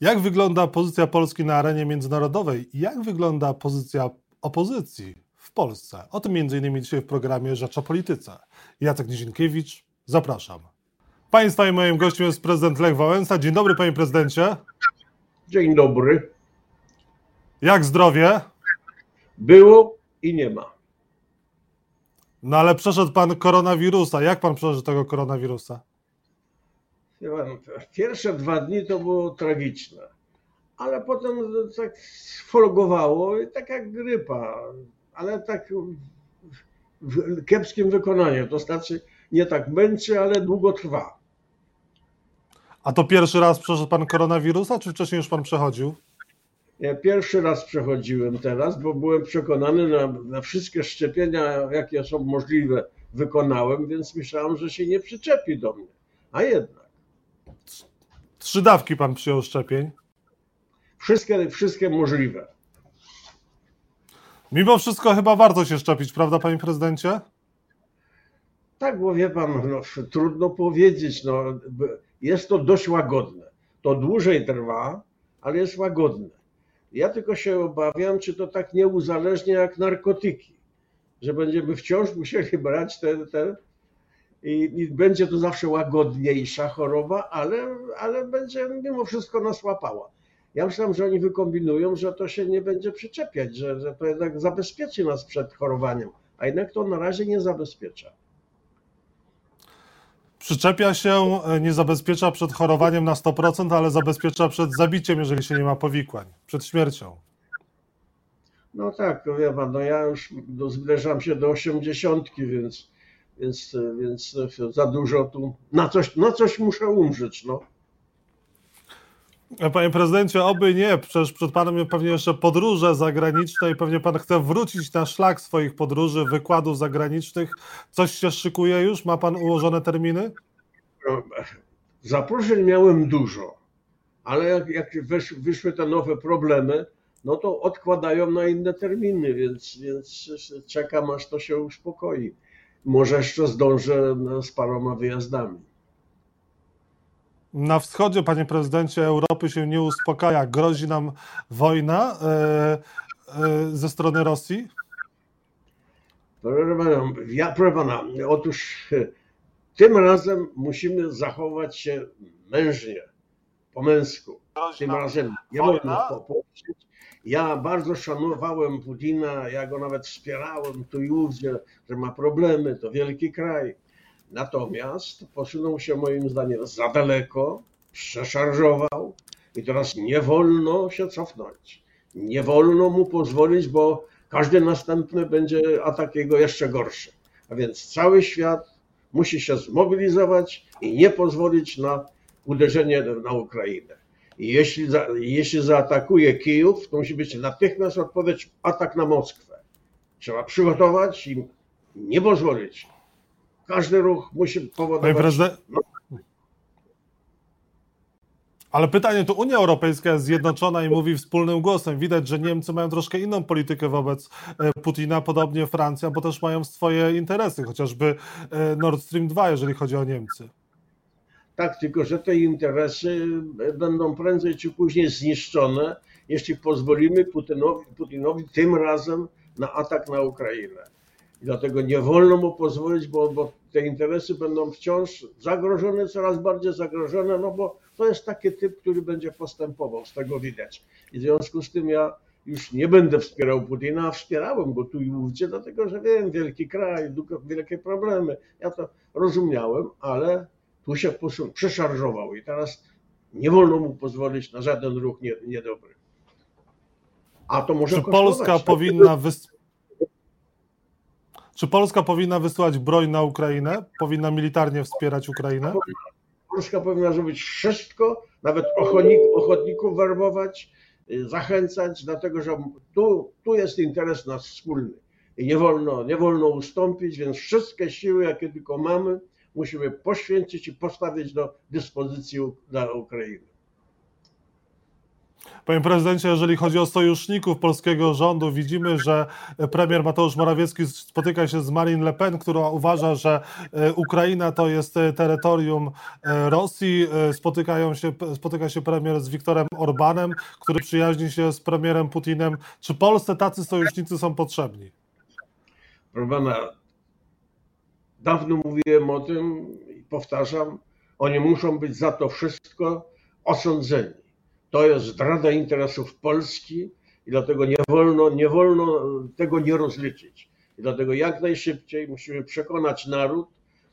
Jak wygląda pozycja Polski na arenie międzynarodowej i jak wygląda pozycja opozycji w Polsce? O tym m.in. dzisiaj w programie Rzecz o Polityce. Jacek Nizinkiewicz, zapraszam. Państwa i moim gościem jest prezydent Lech Wałęsa. Dzień dobry, panie prezydencie. Dzień dobry. Jak zdrowie? Było i nie ma. No ale przeszedł pan koronawirusa. Jak pan przeszedł tego koronawirusa? Pierwsze dwa dni to było tragiczne, ale potem tak sfolgowało i tak jak grypa, ale tak w kiepskim wykonaniu. To znaczy nie tak męczy, ale długo trwa. A to pierwszy raz przeszedł pan koronawirusa, czy wcześniej już pan przechodził? Ja pierwszy raz przechodziłem teraz, bo byłem przekonany na, na wszystkie szczepienia, jakie są możliwe, wykonałem, więc myślałem, że się nie przyczepi do mnie. A jednak. Trzy dawki pan przyjął szczepień. Wszystkie, wszystkie możliwe. Mimo wszystko chyba warto się szczepić, prawda, panie prezydencie? Tak, bo wie pan, no, trudno powiedzieć. No, jest to dość łagodne. To dłużej trwa, ale jest łagodne. Ja tylko się obawiam, czy to tak nie uzależnia jak narkotyki, że będziemy wciąż musieli brać te, te i, i będzie to zawsze łagodniejsza choroba, ale, ale będzie mimo wszystko nas łapała. Ja myślałem, że oni wykombinują, że to się nie będzie przyczepiać, że, że to jednak zabezpieczy nas przed chorowaniem, a jednak to na razie nie zabezpiecza. Przyczepia się, e, nie zabezpiecza przed chorowaniem na 100%, ale zabezpiecza przed zabiciem, jeżeli się nie ma powikłań, przed śmiercią. No tak, no wie pan, no ja już zbliżam się do 80, więc, więc, więc za dużo tu, na coś, na coś muszę umrzeć, no. Panie prezydencie, oby nie, przecież przed panem pewnie jeszcze podróże zagraniczne i pewnie pan chce wrócić na szlak swoich podróży, wykładów zagranicznych. Coś się szykuje już? Ma pan ułożone terminy? Zaproszeń miałem dużo, ale jak, jak wysz, wyszły te nowe problemy, no to odkładają na inne terminy, więc, więc czekam aż to się uspokoi. Może jeszcze zdążę z paroma wyjazdami. Na wschodzie, panie prezydencie, Europy się nie uspokaja. Grozi nam wojna e, e, ze strony Rosji? Proszę pana, ja, proszę pana, otóż tym razem musimy zachować się mężnie, po męsku. Tym razem nie wolno popłynąć. Ja bardzo szanowałem Putina, ja go nawet wspierałem tu i ówdzie, że ma problemy, to wielki kraj Natomiast posunął się moim zdaniem za daleko, przeszarżował i teraz nie wolno się cofnąć. Nie wolno mu pozwolić, bo każdy następny będzie atak jego jeszcze gorszy. A więc cały świat musi się zmobilizować i nie pozwolić na uderzenie na Ukrainę. Jeśli, za, jeśli zaatakuje Kijów, to musi być natychmiast odpowiedź atak na Moskwę. Trzeba przygotować i nie pozwolić każdy ruch musi powodować... Ale pytanie, to Unia Europejska jest zjednoczona i mówi wspólnym głosem. Widać, że Niemcy mają troszkę inną politykę wobec e, Putina, podobnie Francja, bo też mają swoje interesy, chociażby e, Nord Stream 2, jeżeli chodzi o Niemcy. Tak, tylko że te interesy będą prędzej czy później zniszczone, jeśli pozwolimy Putinowi, Putinowi tym razem na atak na Ukrainę. I dlatego nie wolno mu pozwolić, bo, bo te interesy będą wciąż zagrożone, coraz bardziej zagrożone, no bo to jest taki typ, który będzie postępował, z tego widać. I w związku z tym ja już nie będę wspierał Putina, a wspierałem go tu i ówdzie, dlatego że wiem, wielki kraj, wielkie problemy. Ja to rozumiałem, ale tu się przeszarżował i teraz nie wolno mu pozwolić na żaden ruch niedobry. A to może Czy Polska powinna czy Polska powinna wysyłać broń na Ukrainę? Powinna militarnie wspierać Ukrainę? Polska powinna zrobić wszystko, nawet ochotnik, ochotników werbować, y, zachęcać, dlatego że tu, tu jest interes nasz wspólny i nie wolno, nie wolno ustąpić, więc wszystkie siły, jakie tylko mamy, musimy poświęcić i postawić do dyspozycji dla Ukrainy. Panie prezydencie, jeżeli chodzi o sojuszników polskiego rządu, widzimy, że premier Mateusz Morawiecki spotyka się z Marine Le Pen, która uważa, że e, Ukraina to jest e, terytorium e, Rosji. Spotykają się, spotyka się premier z Viktorem Orbanem, który przyjaźni się z premierem Putinem. Czy Polsce tacy sojusznicy są potrzebni? Proszę pana, dawno mówiłem o tym i powtarzam, oni muszą być za to wszystko osądzeni. To jest zdrada interesów Polski i dlatego nie wolno, nie wolno tego nie rozliczyć. I dlatego jak najszybciej musimy przekonać naród,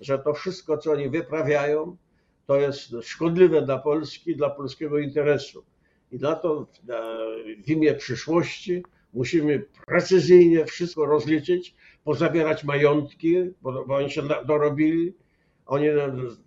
że to wszystko, co oni wyprawiają, to jest szkodliwe dla Polski, dla polskiego interesu. I dlatego w imię przyszłości musimy precyzyjnie wszystko rozliczyć, pozabierać majątki, bo, bo oni się dorobili, oni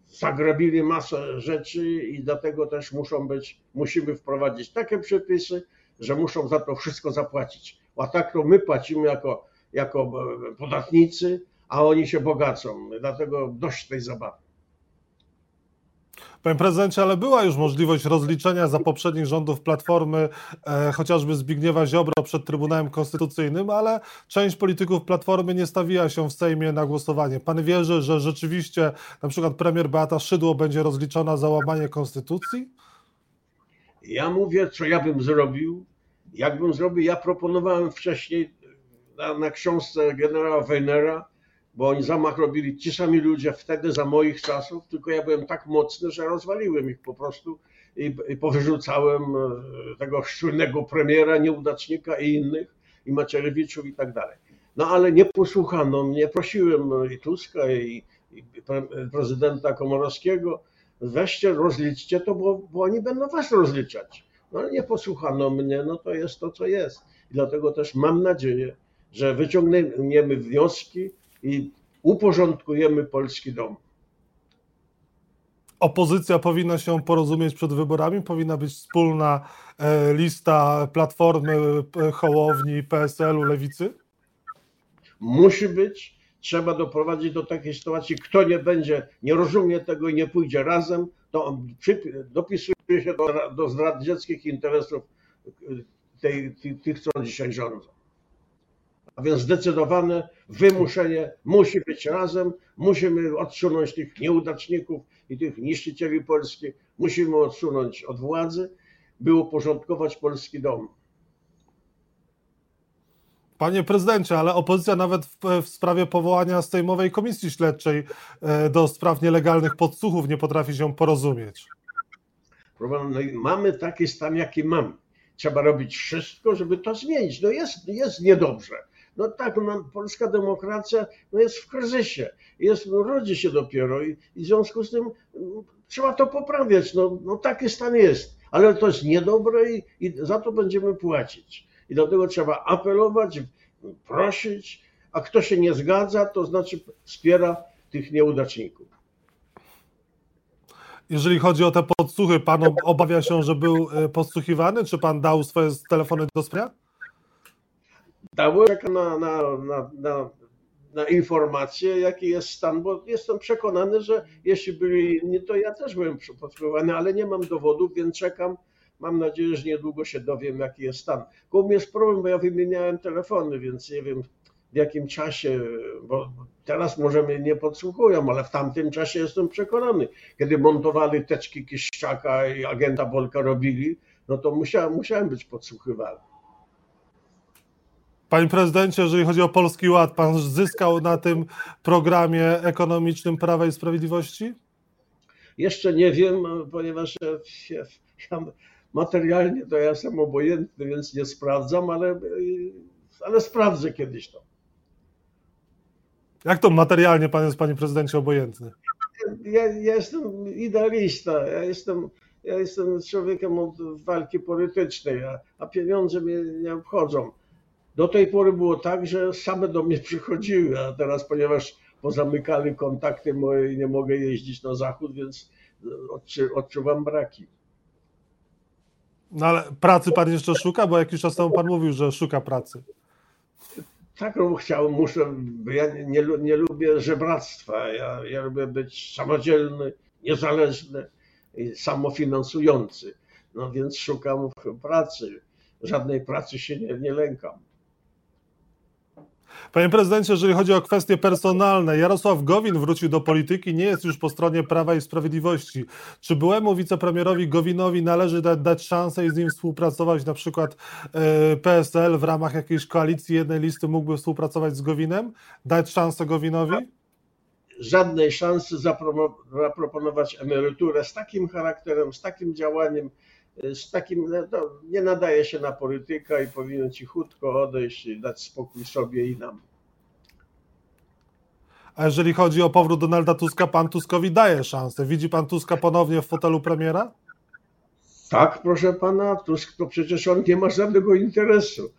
zagrabili masę rzeczy i dlatego też muszą być, musimy wprowadzić takie przepisy, że muszą za to wszystko zapłacić. A tak to my płacimy jako, jako podatnicy, a oni się bogacą. Dlatego dość tej zabawy. Panie prezydencie, ale była już możliwość rozliczenia za poprzednich rządów Platformy, e, chociażby Zbigniewa Ziobro przed Trybunałem Konstytucyjnym, ale część polityków Platformy nie stawiła się w Sejmie na głosowanie. Pan wierzy, że rzeczywiście na przykład premier Beata Szydło będzie rozliczona za łamanie Konstytucji? Ja mówię, co ja bym zrobił. Jakbym zrobił, ja proponowałem wcześniej na, na książce generała Weinera, bo oni zamach robili ci sami ludzie wtedy za moich czasów, tylko ja byłem tak mocny, że rozwaliłem ich po prostu i, i powyrzucałem e, tego szczujnego premiera, nieudacznika i innych, i Macierewiczów i tak dalej. No ale nie posłuchano mnie, prosiłem i Tuska, i, i prezydenta Komorowskiego, weźcie, rozliczcie to, bo, bo oni będą was rozliczać. No ale nie posłuchano mnie, no to jest to, co jest. I dlatego też mam nadzieję, że wyciągniemy wnioski, i uporządkujemy polski dom. Opozycja powinna się porozumieć przed wyborami? Powinna być wspólna e, lista Platformy, e, Hołowni, PSL-u, Lewicy? Musi być. Trzeba doprowadzić do takiej sytuacji, kto nie będzie, nie rozumie tego i nie pójdzie razem, to dopisuje się do, do zdradzieckich interesów e, tej, tych, tych, co dzisiaj rządzą. A więc zdecydowane wymuszenie musi być razem, musimy odsunąć tych nieudaczników i tych niszczycieli Polski, musimy odsunąć od władzy, by uporządkować polski dom. Panie prezydencie, ale opozycja nawet w, w, sprawie powołania Sejmowej Komisji Śledczej e, do spraw nielegalnych podsłuchów nie potrafi się porozumieć. No mamy taki stan, jaki mamy. Trzeba robić wszystko, żeby to zmienić. No jest, jest niedobrze. No tak, no, polska demokracja no jest w kryzysie, jest, no, rodzi się dopiero i, i w związku z tym no, trzeba to poprawiać. No, no taki stan jest, ale to jest niedobre i, i za to będziemy płacić. I dlatego trzeba apelować, prosić, a kto się nie zgadza, to znaczy wspiera tych nieudaczników. Jeżeli chodzi o te podsłuchy, pan obawia się, że był e, podsłuchiwany? Czy pan dał swoje telefony do sprawia? Dało na, na, na, na, na informację, jaki jest stan, bo jestem przekonany, że jeśli byli inni, to ja też byłem podsłuchiwany, ale nie mam dowodów, więc czekam. Mam nadzieję, że niedługo się dowiem, jaki jest stan. Mnie jest problem, bo ja wymieniałem telefony, więc nie wiem w jakim czasie, bo teraz może mnie nie podsłuchują, ale w tamtym czasie jestem przekonany. Kiedy montowali teczki Kiszczaka i agenta Bolka robili, no to musiałem, musiałem być podsłuchywany. Panie prezydencie, jeżeli chodzi o Polski Ład, pan zyskał na tym programie ekonomicznym Prawa i Sprawiedliwości? Jeszcze nie wiem, ponieważ ja, materialnie to ja jestem obojętny, więc nie sprawdzam, ale, ale sprawdzę kiedyś to. Jak to materialnie pan jest, panie prezydencie, obojętny? Ja, ja jestem idealista, ja jestem, ja jestem człowiekiem od walki politycznej, a, a pieniądze mnie nie obchodzą. Do tej pory było tak, że same do mnie przychodziły, a teraz, ponieważ pozamykali kontakty moje i nie mogę jeździć na zachód, więc odczuwam braki. No ale pracy pan jeszcze szuka, bo jakiś czas temu pan mówił, że szuka pracy. Tak, no chciałem, muszę, bo ja nie, nie lubię żebractwa. Ja, ja lubię być samodzielny, niezależny i samofinansujący. no więc szukam pracy. Żadnej pracy się nie, nie lękam. Panie prezydencie, jeżeli chodzi o kwestie personalne, Jarosław Gowin wrócił do polityki, nie jest już po stronie Prawa i Sprawiedliwości. Czy byłemu wicepremierowi Gowinowi należy dać, dać szansę i z nim współpracować, na przykład e, PSL w ramach jakiejś koalicji jednej listy mógłby współpracować z Gowinem? Dać szansę Gowinowi? Żadnej szansy zaproponować emeryturę z takim charakterem, z takim działaniem, z takim, no, nie nadaje się na polityka i powinien cichutko odejść dać spokój sobie i nam. A jeżeli chodzi o powrót Donalda Tuska, pan Tuskowi daje szansę. Widzi pan Tuska ponownie w fotelu premiera? Tak, proszę pana, Tusk to przecież on nie ma żadnego interesu.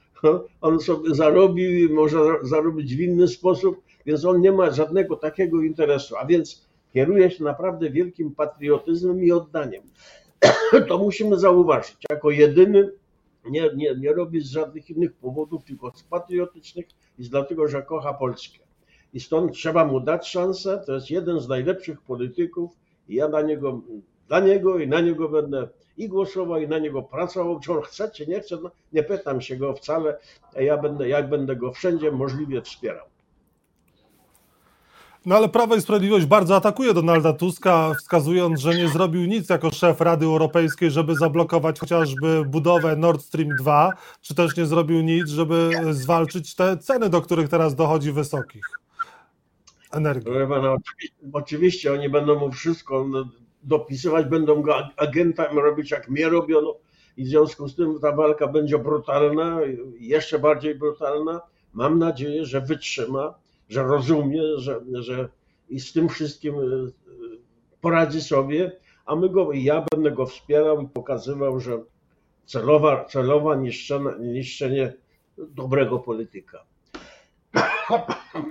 On sobie zarobił i może zarobić w inny sposób, więc on nie ma żadnego takiego interesu. A więc kieruje się naprawdę wielkim patriotyzmem i oddaniem. to musimy zauważyć. Jako jedyny nie, nie, nie robi z żadnych innych powodów, tylko z patriotycznych i z dlatego, że kocha Polskę. I stąd trzeba mu dać szansę. To jest jeden z najlepszych polityków i ja na niego, dla niego i na niego będę i głosował, i na niego pracował. Czy on chce, czy nie chce, no, nie pytam się go wcale. Ja będę, jak będę go wszędzie możliwie wspierał. No ale Prawo i Sprawiedliwość bardzo atakuje Donalda Tuska, wskazując, że nie zrobił nic jako szef Rady Europejskiej, żeby zablokować chociażby budowę Nord Stream 2, czy też nie zrobił nic, żeby zwalczyć te ceny, do których teraz dochodzi wysokich energii. No, oczywiście oni będą mu wszystko dopisywać, będą go agentem robić, jak mnie robiono i w związku z tym ta walka będzie brutalna, jeszcze bardziej brutalna. Mam nadzieję, że wytrzyma że rozumie, że, że i z tym wszystkim e, poradzi sobie, a my go, ja będę go wspierał i pokazywał, że celowa, celowa niszczenie, niszczenie dobrego polityka.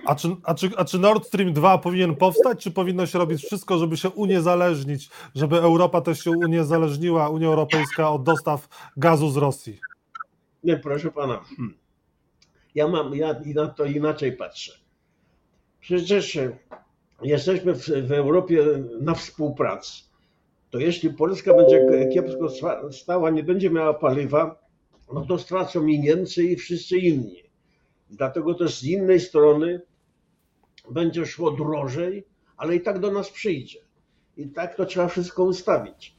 A czy, a, czy, a czy Nord Stream 2 powinien powstać, czy powinno się robić wszystko, żeby się uniezależnić, żeby Europa też się uniezależniła, Unia Europejska od dostaw gazu z Rosji? Nie, proszę pana. Hmm. Ja mam, ja na to inaczej patrzę. Przecież jesteśmy w, w Europie na współpracy. To jeśli Polska będzie kiepsko stała, nie będzie miała paliwa, no to stracą i Niemcy, i wszyscy inni. Dlatego też z innej strony będzie szło drożej, ale i tak do nas przyjdzie. I tak to trzeba wszystko ustawić.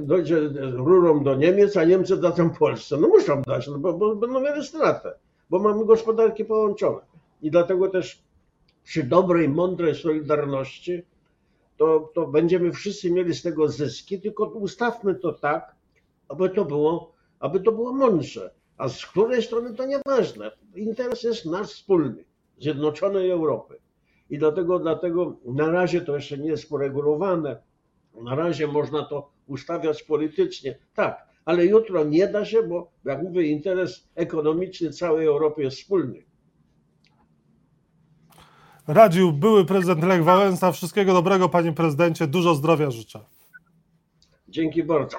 Dojdzie rurą do Niemiec, a Niemcy dadzą Polsce. No muszą dać, no bo, bo będą mieli stratę, bo mamy gospodarki połączone. I dlatego też przy dobrej, mądrej solidarności, to, to będziemy wszyscy mieli z tego zyski, tylko ustawmy to tak, aby to było, aby to było mądrze. A z której strony to nieważne. Interes jest nasz wspólny, Zjednoczonej Europy. I dlatego, dlatego na razie to jeszcze nie jest poregulowane. Na razie można to ustawiać politycznie. Tak, ale jutro nie da się, bo jak mówię, interes ekonomiczny całej Europy jest wspólny radził były prezydent Lech Wałęsa. Wszystkiego dobrego, panie prezydencie. Dużo zdrowia życzę. Dzięki bardzo.